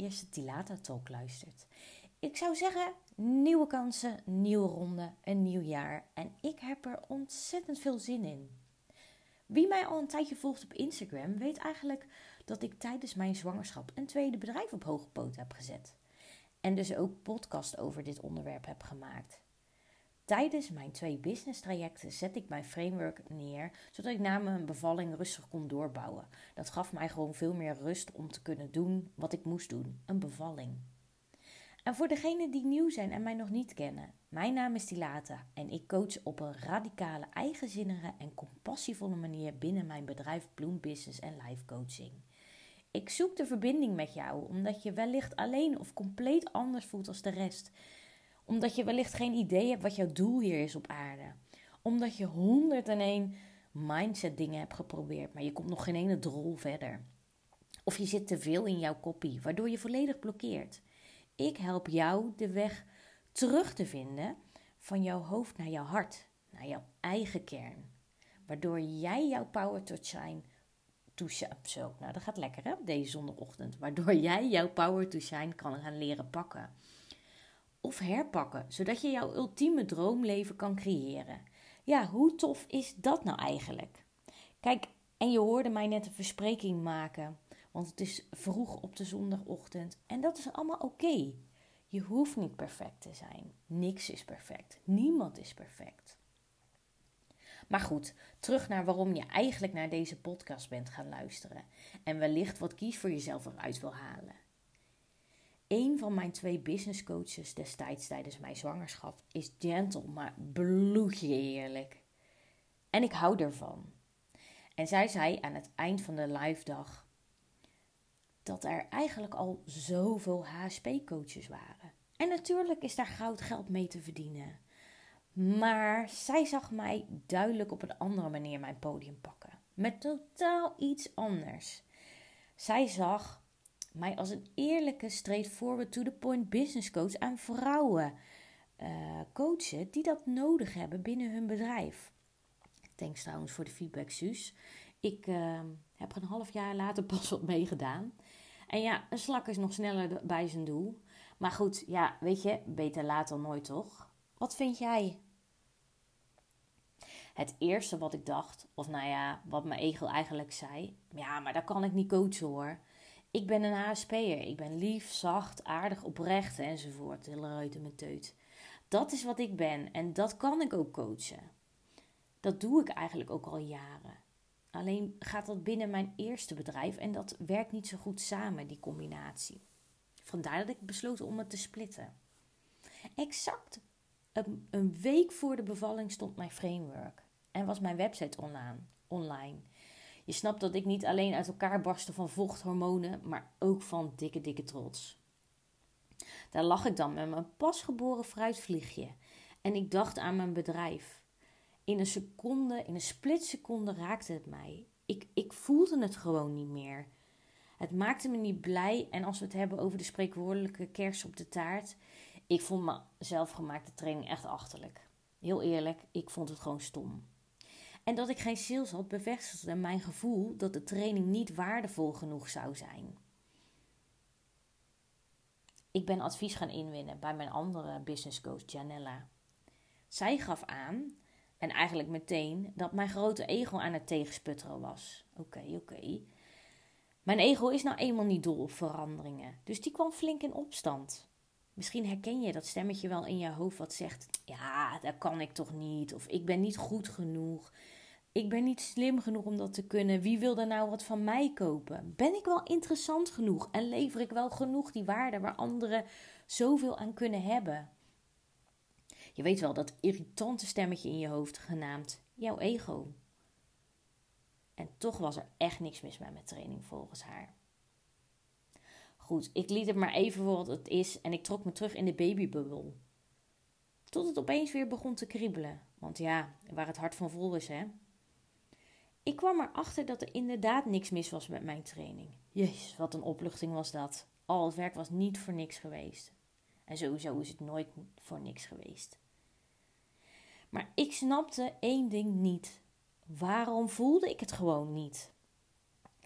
allereerste Tilata Talk luistert. Ik zou zeggen, nieuwe kansen, nieuwe ronde, een nieuw jaar. En ik heb er ontzettend veel zin in. Wie mij al een tijdje volgt op Instagram, weet eigenlijk dat ik tijdens mijn zwangerschap een tweede bedrijf op hoge poot heb gezet. En dus ook podcast over dit onderwerp heb gemaakt. Tijdens mijn twee business trajecten zet ik mijn framework neer, zodat ik na mijn bevalling rustig kon doorbouwen. Dat gaf mij gewoon veel meer rust om te kunnen doen wat ik moest doen: een bevalling. En voor degenen die nieuw zijn en mij nog niet kennen, mijn naam is Tilata en ik coach op een radicale, eigenzinnige en compassievolle manier binnen mijn bedrijf Bloom Business en Life Coaching. Ik zoek de verbinding met jou omdat je wellicht alleen of compleet anders voelt als de rest omdat je wellicht geen idee hebt wat jouw doel hier is op aarde. Omdat je 101 mindset dingen hebt geprobeerd, maar je komt nog geen ene drol verder. Of je zit te veel in jouw kopie, waardoor je volledig blokkeert. Ik help jou de weg terug te vinden van jouw hoofd naar jouw hart, naar jouw eigen kern. Waardoor jij jouw power to shine. Zo, nou dat gaat lekker hè, deze zondagochtend. Waardoor jij jouw power to shine kan gaan leren pakken of herpakken, zodat je jouw ultieme droomleven kan creëren. Ja, hoe tof is dat nou eigenlijk? Kijk, en je hoorde mij net een verspreking maken, want het is vroeg op de zondagochtend en dat is allemaal oké. Je hoeft niet perfect te zijn. Niks is perfect. Niemand is perfect. Maar goed, terug naar waarom je eigenlijk naar deze podcast bent gaan luisteren en wellicht wat kies voor jezelf eruit wil halen. Een van mijn twee business coaches destijds tijdens mijn zwangerschap is gentle, maar bloedje eerlijk. En ik hou ervan. En zij zei aan het eind van de live dag dat er eigenlijk al zoveel HSP-coaches waren. En natuurlijk is daar goud geld mee te verdienen. Maar zij zag mij duidelijk op een andere manier mijn podium pakken. Met totaal iets anders. Zij zag mij als een eerlijke, straightforward, to the point business coach aan vrouwen uh, coachen die dat nodig hebben binnen hun bedrijf. Thanks trouwens voor de feedback, Suus. Ik uh, heb er een half jaar later pas wat meegedaan. En ja, een slak is nog sneller bij zijn doel. Maar goed, ja, weet je, beter laat dan nooit toch? Wat vind jij? Het eerste wat ik dacht, of nou ja, wat mijn ego eigenlijk zei, ja, maar dat kan ik niet coachen hoor. Ik ben een HSP'er. Ik ben lief, zacht, aardig, oprecht enzovoort. Hele ruiten met teut. Dat is wat ik ben en dat kan ik ook coachen. Dat doe ik eigenlijk ook al jaren. Alleen gaat dat binnen mijn eerste bedrijf en dat werkt niet zo goed samen, die combinatie. Vandaar dat ik besloot om het te splitten. Exact een week voor de bevalling stond mijn framework en was mijn website online. Je snapt dat ik niet alleen uit elkaar barstte van vochthormonen, maar ook van dikke, dikke trots. Daar lag ik dan met mijn pasgeboren fruitvliegje en ik dacht aan mijn bedrijf. In een seconde, in een splitseconde raakte het mij. Ik, ik voelde het gewoon niet meer. Het maakte me niet blij en als we het hebben over de spreekwoordelijke kers op de taart, ik vond mijn zelfgemaakte training echt achterlijk. Heel eerlijk, ik vond het gewoon stom. En dat ik geen sales had bevestigde mijn gevoel dat de training niet waardevol genoeg zou zijn. Ik ben advies gaan inwinnen bij mijn andere business coach Janella. Zij gaf aan, en eigenlijk meteen, dat mijn grote ego aan het tegensputteren was. Oké, oké. Mijn ego is nou eenmaal niet dol op veranderingen, dus die kwam flink in opstand. Misschien herken je dat stemmetje wel in je hoofd wat zegt: Ja, dat kan ik toch niet. Of ik ben niet goed genoeg. Ik ben niet slim genoeg om dat te kunnen. Wie wil er nou wat van mij kopen? Ben ik wel interessant genoeg en lever ik wel genoeg die waarde waar anderen zoveel aan kunnen hebben? Je weet wel dat irritante stemmetje in je hoofd genaamd jouw ego. En toch was er echt niks mis met mijn training volgens haar. Goed, ik liet het maar even voor wat het is en ik trok me terug in de babybubbel. Tot het opeens weer begon te kriebelen. Want ja, waar het hart van vol is, hè. Ik kwam erachter dat er inderdaad niks mis was met mijn training. Jezus, wat een opluchting was dat. Al het werk was niet voor niks geweest. En sowieso is het nooit voor niks geweest. Maar ik snapte één ding niet. Waarom voelde ik het gewoon niet?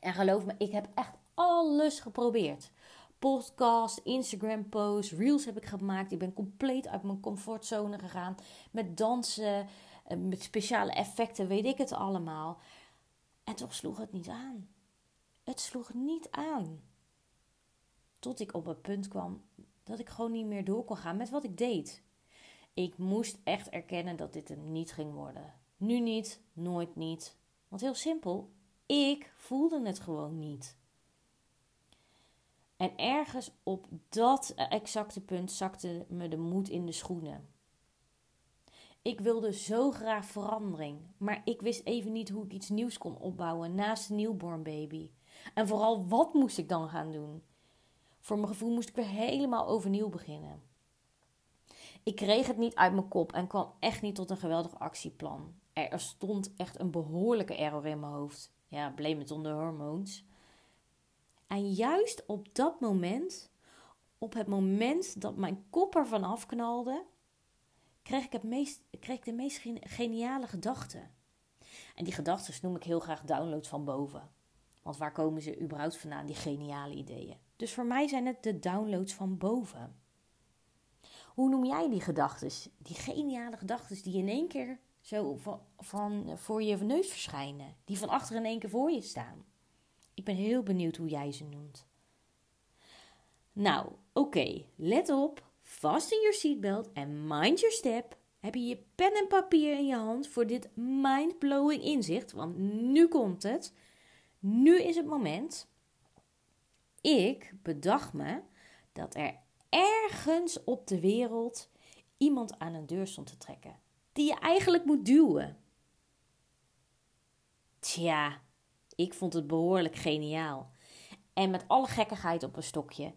En geloof me, ik heb echt alles geprobeerd. Podcast, Instagram posts, reels heb ik gemaakt. Ik ben compleet uit mijn comfortzone gegaan. Met dansen, eh, met speciale effecten, weet ik het allemaal. En toch sloeg het niet aan. Het sloeg niet aan. Tot ik op het punt kwam dat ik gewoon niet meer door kon gaan met wat ik deed. Ik moest echt erkennen dat dit hem niet ging worden. Nu niet, nooit niet. Want heel simpel, ik voelde het gewoon niet. En ergens op dat exacte punt zakte me de moed in de schoenen. Ik wilde zo graag verandering, maar ik wist even niet hoe ik iets nieuws kon opbouwen naast een newborn baby. En vooral wat moest ik dan gaan doen? Voor mijn gevoel moest ik weer helemaal overnieuw beginnen. Ik kreeg het niet uit mijn kop en kwam echt niet tot een geweldig actieplan. Er stond echt een behoorlijke error in mijn hoofd. Ja, blame het on de hormoons. En juist op dat moment, op het moment dat mijn kop ervan afknalde, kreeg ik, het meest, ik de meest geniale gedachten. En die gedachten noem ik heel graag downloads van boven. Want waar komen ze überhaupt vandaan, die geniale ideeën? Dus voor mij zijn het de downloads van boven. Hoe noem jij die gedachten? Die geniale gedachten die in één keer zo van, van voor je neus verschijnen. Die van achter in één keer voor je staan. Ik ben heel benieuwd hoe jij ze noemt. Nou, oké, let op. Vast in your seatbelt en mind your step. Heb je je pen en papier in je hand voor dit mind-blowing inzicht? Want nu komt het. Nu is het moment. Ik bedacht me dat er ergens op de wereld iemand aan een deur stond te trekken. Die je eigenlijk moet duwen. Tja, ik vond het behoorlijk geniaal. En met alle gekkigheid op een stokje.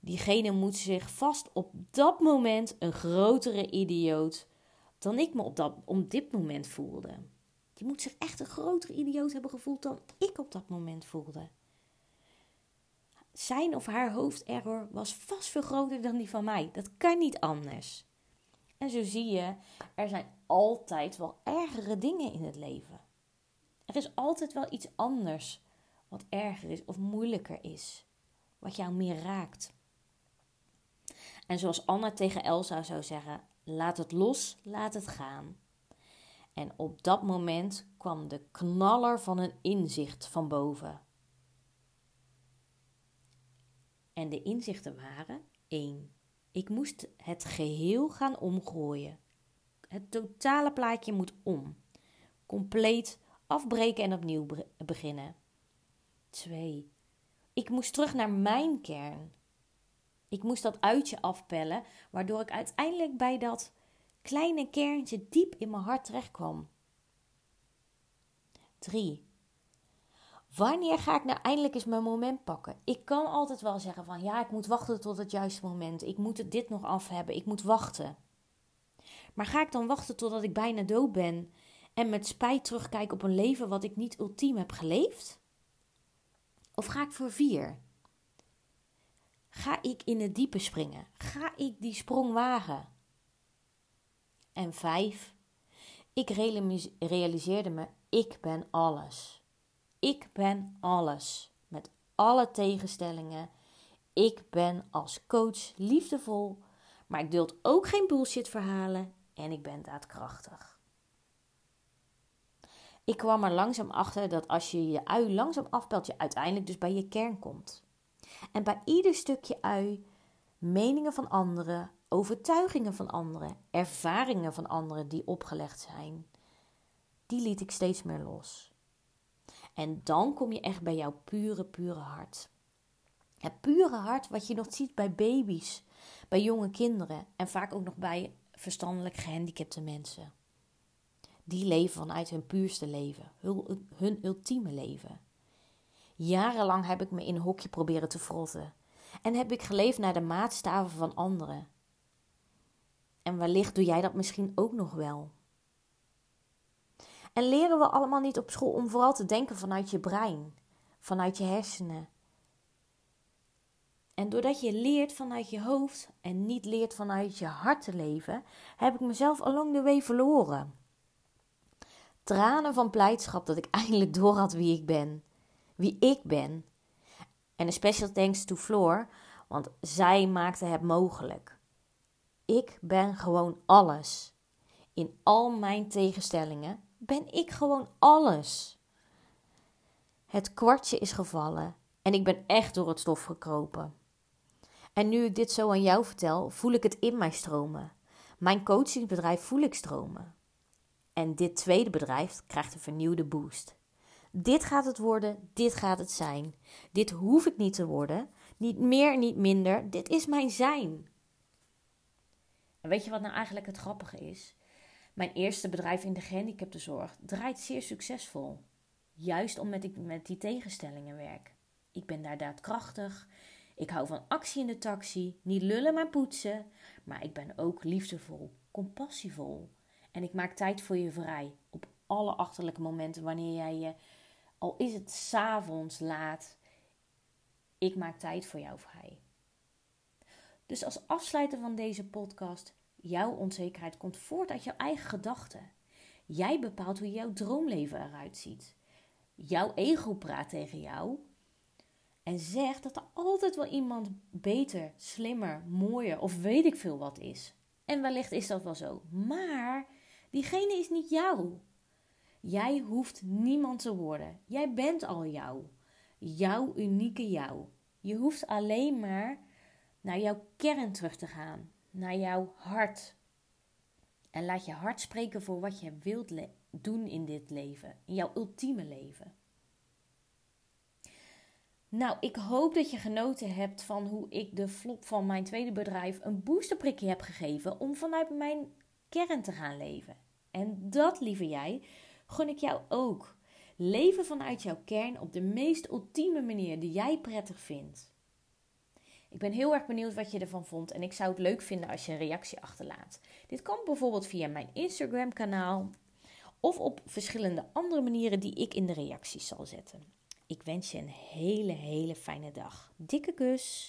Diegene moet zich vast op dat moment een grotere idioot dan ik me op, dat, op dit moment voelde. Die moet zich echt een grotere idioot hebben gevoeld dan ik op dat moment voelde. Zijn of haar hoofderror was vast veel groter dan die van mij. Dat kan niet anders. En zo zie je, er zijn altijd wel ergere dingen in het leven. Er is altijd wel iets anders wat erger is of moeilijker is, wat jou meer raakt. En zoals Anna tegen Elsa zou zeggen: laat het los, laat het gaan. En op dat moment kwam de knaller van een inzicht van boven. En de inzichten waren: 1. Ik moest het geheel gaan omgooien. Het totale plaatje moet om. Compleet afbreken en opnieuw beginnen. 2. Ik moest terug naar mijn kern. Ik moest dat uitje afpellen, waardoor ik uiteindelijk bij dat kleine kerntje diep in mijn hart terechtkwam. 3. Wanneer ga ik nou eindelijk eens mijn moment pakken? Ik kan altijd wel zeggen van ja, ik moet wachten tot het juiste moment. Ik moet dit nog af hebben. Ik moet wachten. Maar ga ik dan wachten totdat ik bijna dood ben en met spijt terugkijk op een leven wat ik niet ultiem heb geleefd? Of ga ik voor vier? Ga ik in het diepe springen? Ga ik die sprong wagen? En vijf, ik realiseerde me, ik ben alles. Ik ben alles. Met alle tegenstellingen. Ik ben als coach liefdevol, maar ik duld ook geen bullshit verhalen en ik ben daadkrachtig. Ik kwam er langzaam achter dat als je je ui langzaam afpelt, je uiteindelijk dus bij je kern komt. En bij ieder stukje ui meningen van anderen, overtuigingen van anderen, ervaringen van anderen die opgelegd zijn, die liet ik steeds meer los. En dan kom je echt bij jouw pure, pure hart. Het pure hart wat je nog ziet bij baby's, bij jonge kinderen en vaak ook nog bij verstandelijk gehandicapte mensen. Die leven vanuit hun puurste leven, hun, hun ultieme leven. Jarenlang heb ik me in een hokje proberen te frotten en heb ik geleefd naar de maatstaven van anderen. En wellicht doe jij dat misschien ook nog wel. En leren we allemaal niet op school om vooral te denken vanuit je brein, vanuit je hersenen. En doordat je leert vanuit je hoofd en niet leert vanuit je hart te leven, heb ik mezelf along the way verloren. Tranen van blijdschap dat ik eindelijk door had wie ik ben. Wie ik ben. En een special thanks to Floor, want zij maakte het mogelijk. Ik ben gewoon alles. In al mijn tegenstellingen ben ik gewoon alles. Het kwartje is gevallen en ik ben echt door het stof gekropen. En nu ik dit zo aan jou vertel, voel ik het in mij stromen. Mijn coachingbedrijf voel ik stromen. En dit tweede bedrijf krijgt een vernieuwde boost. Dit gaat het worden, dit gaat het zijn. Dit hoef ik niet te worden, niet meer, niet minder. Dit is mijn zijn. En weet je wat nou eigenlijk het grappige is? Mijn eerste bedrijf in de gehandicaptenzorg draait zeer succesvol. Juist omdat ik met die tegenstellingen werk. Ik ben daar daadkrachtig. Ik hou van actie in de taxi. Niet lullen, maar poetsen. Maar ik ben ook liefdevol, compassievol. En ik maak tijd voor je vrij. Op alle achterlijke momenten wanneer jij je, al is het s'avonds laat, ik maak tijd voor jou vrij. Dus als afsluiter van deze podcast, jouw onzekerheid komt voort uit jouw eigen gedachten. Jij bepaalt hoe jouw droomleven eruit ziet. Jouw ego praat tegen jou en zegt dat er altijd wel iemand beter, slimmer, mooier of weet ik veel wat is. En wellicht is dat wel zo. Maar diegene is niet jou. Jij hoeft niemand te worden. Jij bent al jou. Jouw unieke jou. Je hoeft alleen maar naar jouw kern terug te gaan. Naar jouw hart. En laat je hart spreken voor wat je wilt doen in dit leven. In jouw ultieme leven. Nou, ik hoop dat je genoten hebt van hoe ik de flop van mijn tweede bedrijf een boosterprikje heb gegeven om vanuit mijn kern te gaan leven. En dat, lieve jij, gun ik jou ook. Leven vanuit jouw kern op de meest ultieme manier die jij prettig vindt. Ik ben heel erg benieuwd wat je ervan vond en ik zou het leuk vinden als je een reactie achterlaat. Dit kan bijvoorbeeld via mijn Instagram kanaal of op verschillende andere manieren die ik in de reacties zal zetten. Ik wens je een hele, hele fijne dag. Dikke kus.